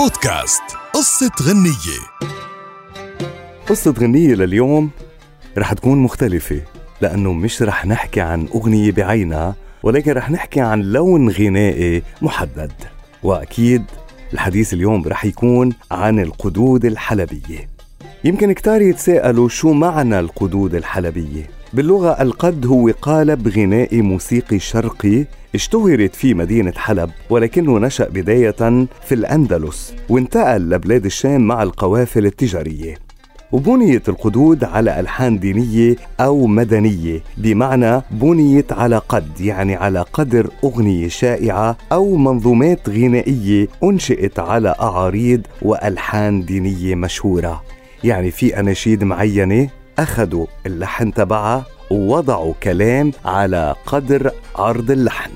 بودكاست. قصة غنية. قصة غنية لليوم رح تكون مختلفة لأنه مش رح نحكي عن أغنية بعينها ولكن رح نحكي عن لون غنائي محدد. وأكيد الحديث اليوم رح يكون عن القدود الحلبية. يمكن كتار يتساءلوا شو معنى القدود الحلبية؟ باللغة القد هو قالب غنائي موسيقي شرقي اشتهرت في مدينة حلب ولكنه نشأ بداية في الأندلس وانتقل لبلاد الشام مع القوافل التجارية. وبنيت القدود على ألحان دينية أو مدنية بمعنى بنيت على قد يعني على قدر أغنية شائعة أو منظومات غنائية أنشئت على أعاريض وألحان دينية مشهورة. يعني في أناشيد معينة؟ أخذوا اللحن تبعها ووضعوا كلام على قدر عرض اللحن.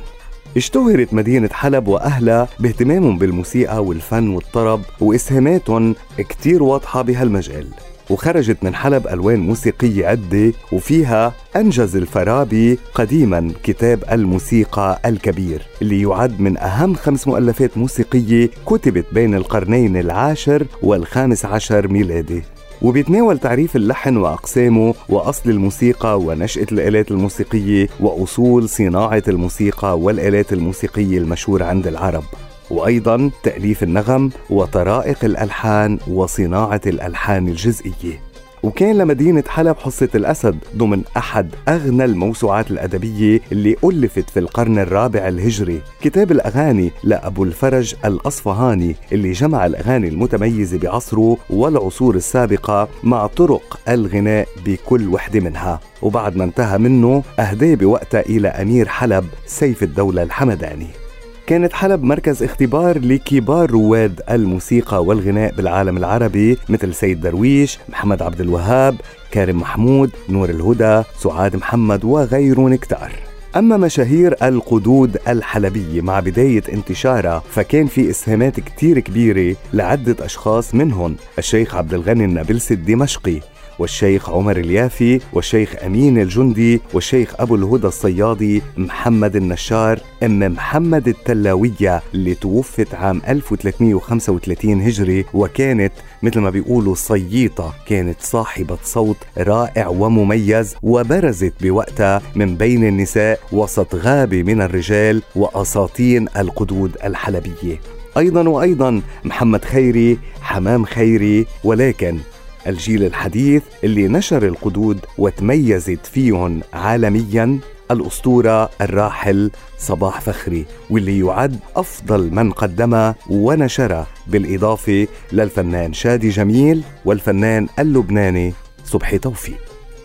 اشتهرت مدينة حلب وأهلها باهتمامهم بالموسيقى والفن والطرب وإسهاماتهم كتير واضحة بهالمجال وخرجت من حلب ألوان موسيقية عدة وفيها أنجز الفارابي قديما كتاب الموسيقى الكبير اللي يعد من أهم خمس مؤلفات موسيقية كتبت بين القرنين العاشر والخامس عشر ميلادي. وبيتناول تعريف اللحن وأقسامه وأصل الموسيقى ونشأة الآلات الموسيقية وأصول صناعة الموسيقى والآلات الموسيقية المشهورة عند العرب. وأيضا تأليف النغم وطرائق الألحان وصناعة الألحان الجزئية. وكان لمدينة حلب حصة الأسد ضمن أحد أغنى الموسوعات الأدبية اللي ألفت في القرن الرابع الهجري. كتاب الأغاني لأبو الفرج الأصفهاني اللي جمع الأغاني المتميزة بعصره والعصور السابقة مع طرق الغناء بكل وحدة منها. وبعد ما انتهى منه أهداه بوقتها إلى أمير حلب سيف الدولة الحمداني. كانت حلب مركز اختبار لكبار رواد الموسيقى والغناء بالعالم العربي مثل سيد درويش، محمد عبد الوهاب، كارم محمود، نور الهدى، سعاد محمد وغيرهم كتار. أما مشاهير القدود الحلبية مع بداية انتشارها فكان في إسهامات كتير كبيرة لعدة أشخاص منهم الشيخ عبد الغني النابلسي الدمشقي والشيخ عمر اليافي والشيخ أمين الجندي والشيخ أبو الهدى الصيادي محمد النشار أم محمد التلاوية اللي توفت عام 1335 هجري وكانت مثل ما بيقولوا صييطة كانت صاحبة صوت رائع ومميز وبرزت بوقتها من بين النساء وسط غابة من الرجال وأساطين القدود الحلبية. أيضا وأيضا محمد خيري حمام خيري ولكن الجيل الحديث اللي نشر القدود وتميزت فيهم عالميا الأسطورة الراحل صباح فخري واللي يعد أفضل من قدمها ونشرها بالإضافة للفنان شادي جميل والفنان اللبناني صبحي توفيق.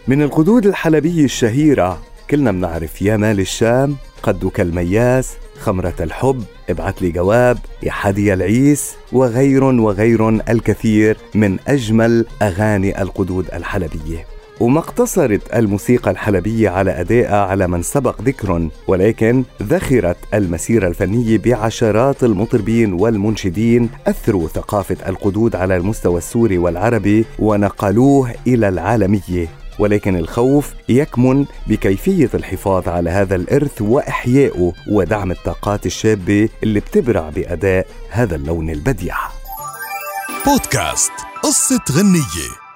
من القدود الحلبية الشهيرة كلنا بنعرف يا مال الشام قدك المياس خمرة الحب ابعت لي جواب يا حدي العيس وغير وغير الكثير من أجمل أغاني القدود الحلبية. وما اقتصرت الموسيقى الحلبية على أدائها على من سبق ذكر ولكن ذخرت المسيرة الفنية بعشرات المطربين والمنشدين أثروا ثقافة القدود على المستوى السوري والعربي ونقلوه إلى العالمية. ولكن الخوف يكمن بكيفية الحفاظ على هذا الإرث وإحيائه ودعم الطاقات الشابة اللي بتبرع بأداء هذا اللون البديع. بودكاست قصة غنية.